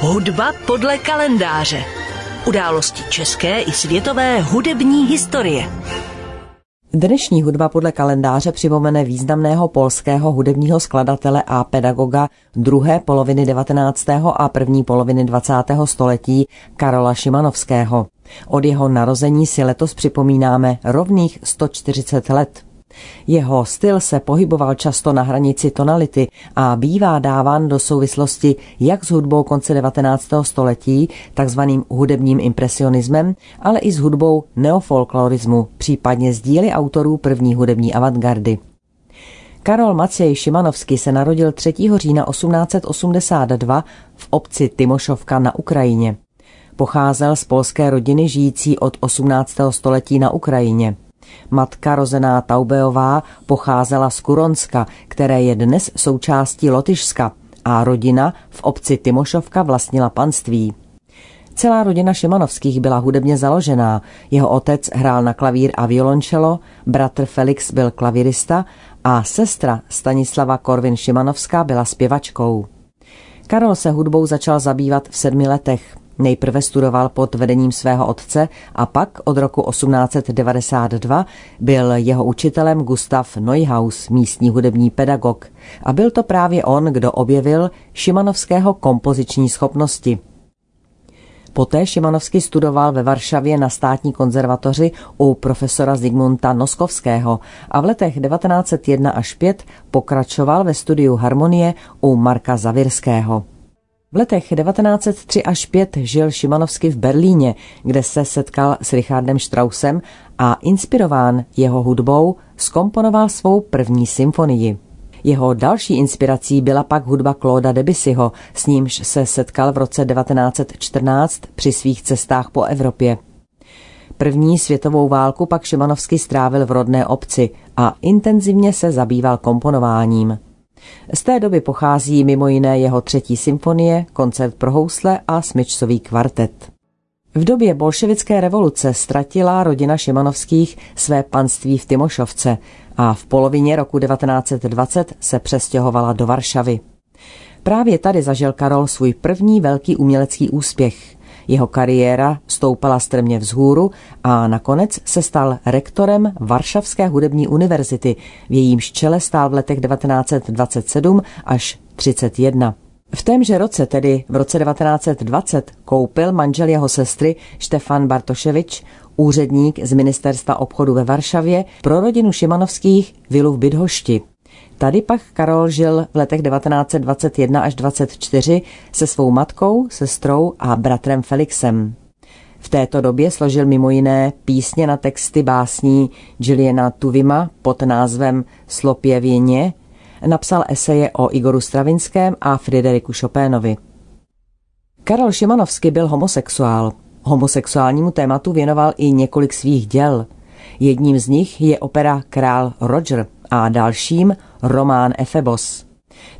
Hudba podle kalendáře. Události české i světové hudební historie. Dnešní hudba podle kalendáře připomene významného polského hudebního skladatele a pedagoga druhé poloviny 19. a první poloviny 20. století Karola Šimanovského. Od jeho narození si letos připomínáme rovných 140 let. Jeho styl se pohyboval často na hranici tonality a bývá dáván do souvislosti jak s hudbou konce 19. století, takzvaným hudebním impresionismem, ale i s hudbou neofolklorismu, případně s díly autorů první hudební avantgardy. Karol Maciej Šimanovský se narodil 3. října 1882 v obci Timošovka na Ukrajině. Pocházel z polské rodiny žijící od 18. století na Ukrajině. Matka rozená Taubeová pocházela z Kuronska, které je dnes součástí Lotyšska a rodina v obci Timošovka vlastnila panství. Celá rodina Šimanovských byla hudebně založená. Jeho otec hrál na klavír a violončelo, bratr Felix byl klavirista a sestra Stanislava Korvin Šimanovská byla zpěvačkou. Karol se hudbou začal zabývat v sedmi letech. Nejprve studoval pod vedením svého otce a pak od roku 1892 byl jeho učitelem Gustav Neuhaus, místní hudební pedagog. A byl to právě on, kdo objevil Šimanovského kompoziční schopnosti. Poté Šimanovský studoval ve Varšavě na státní konzervatoři u profesora Zigmunta Noskovského a v letech 1901 až 5 pokračoval ve studiu harmonie u Marka Zavirského. V letech 1903 až 5 žil Šimanovsky v Berlíně, kde se setkal s Richardem Straussem a inspirován jeho hudbou skomponoval svou první symfonii. Jeho další inspirací byla pak hudba Clauda Debussyho, s nímž se setkal v roce 1914 při svých cestách po Evropě. První světovou válku pak Šimanovsky strávil v rodné obci a intenzivně se zabýval komponováním. Z té doby pochází mimo jiné jeho třetí symfonie, koncert pro housle a smyčcový kvartet. V době bolševické revoluce ztratila rodina Šimanovských své panství v Timošovce a v polovině roku 1920 se přestěhovala do Varšavy. Právě tady zažil Karol svůj první velký umělecký úspěch. Jeho kariéra stoupala strmě vzhůru a nakonec se stal rektorem Varšavské hudební univerzity, v jejímž čele stál v letech 1927 až 31. V témže roce, tedy v roce 1920, koupil manžel jeho sestry Štefan Bartoševič, úředník z Ministerstva obchodu ve Varšavě, pro rodinu Šimanovských vilu v Bydhošti. Tady pak Karol žil v letech 1921 až 24 se svou matkou, sestrou a bratrem Felixem. V této době složil mimo jiné písně na texty básní Juliana Tuvima pod názvem Slopěvěně, napsal eseje o Igoru Stravinském a Frideriku Chopinovi. Karol Šimanovský byl homosexuál. Homosexuálnímu tématu věnoval i několik svých děl. Jedním z nich je opera Král Roger a dalším román Efebos.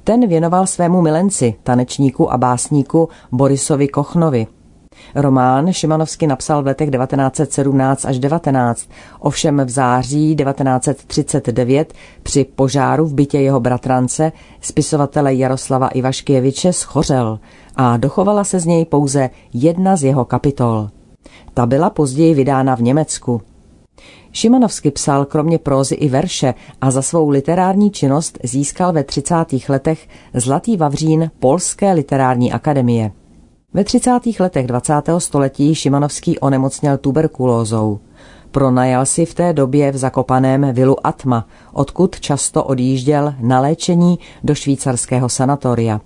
Ten věnoval svému milenci, tanečníku a básníku Borisovi Kochnovi. Román Šimanovsky napsal v letech 1917 až 19, ovšem v září 1939 při požáru v bytě jeho bratrance spisovatele Jaroslava Ivaškěviče schořel a dochovala se z něj pouze jedna z jeho kapitol. Ta byla později vydána v Německu. Šimanovsky psal kromě prózy i verše a za svou literární činnost získal ve 30. letech Zlatý Vavřín Polské literární akademie. Ve 30. letech 20. století Šimanovský onemocněl tuberkulózou. Pronajal si v té době v zakopaném vilu Atma, odkud často odjížděl na léčení do švýcarského sanatoria.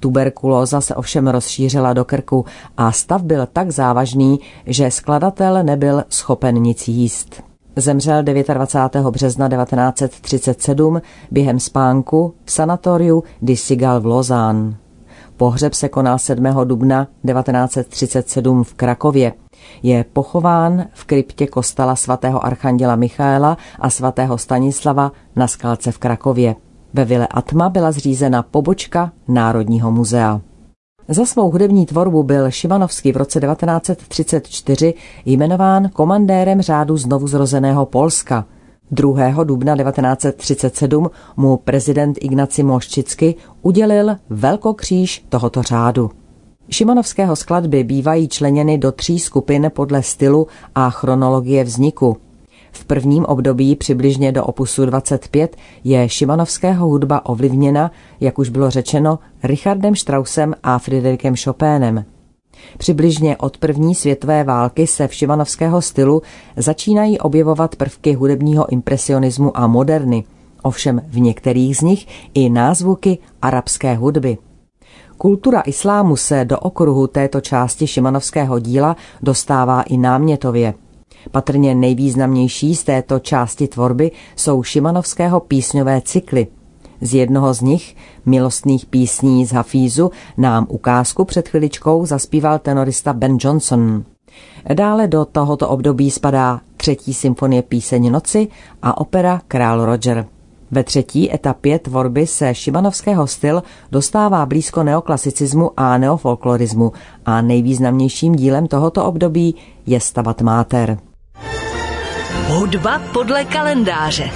Tuberkulóza se ovšem rozšířila do krku a stav byl tak závažný, že skladatel nebyl schopen nic jíst. Zemřel 29. března 1937 během spánku v sanatoriu Disigal v Lozán. Pohřeb se konal 7. dubna 1937 v Krakově. Je pochován v kryptě kostela svatého archanděla Michaela a svatého Stanislava na skalce v Krakově. Ve vile Atma byla zřízena pobočka Národního muzea. Za svou hudební tvorbu byl Šimanovský v roce 1934 jmenován komandérem řádu znovuzrozeného Polska. 2. dubna 1937 mu prezident Ignaci Moščicky udělil velkokříž tohoto řádu. Šimanovského skladby bývají členěny do tří skupin podle stylu a chronologie vzniku. V prvním období přibližně do opusu 25 je Šimanovského hudba ovlivněna, jak už bylo řečeno, Richardem Straussem a Friderikem Chopénem. Přibližně od první světové války se v šimanovského stylu začínají objevovat prvky hudebního impresionismu a moderny, ovšem v některých z nich i názvuky arabské hudby. Kultura islámu se do okruhu této části šimanovského díla dostává i námětově. Patrně nejvýznamnější z této části tvorby jsou šimanovského písňové cykly. Z jednoho z nich, milostných písní z Hafízu, nám ukázku před chviličkou zaspíval tenorista Ben Johnson. Dále do tohoto období spadá třetí symfonie Píseň noci a opera Král Roger. Ve třetí etapě tvorby se šimanovského styl dostává blízko neoklasicismu a neofolklorismu a nejvýznamnějším dílem tohoto období je Stabat Mater. Hudba podle kalendáře.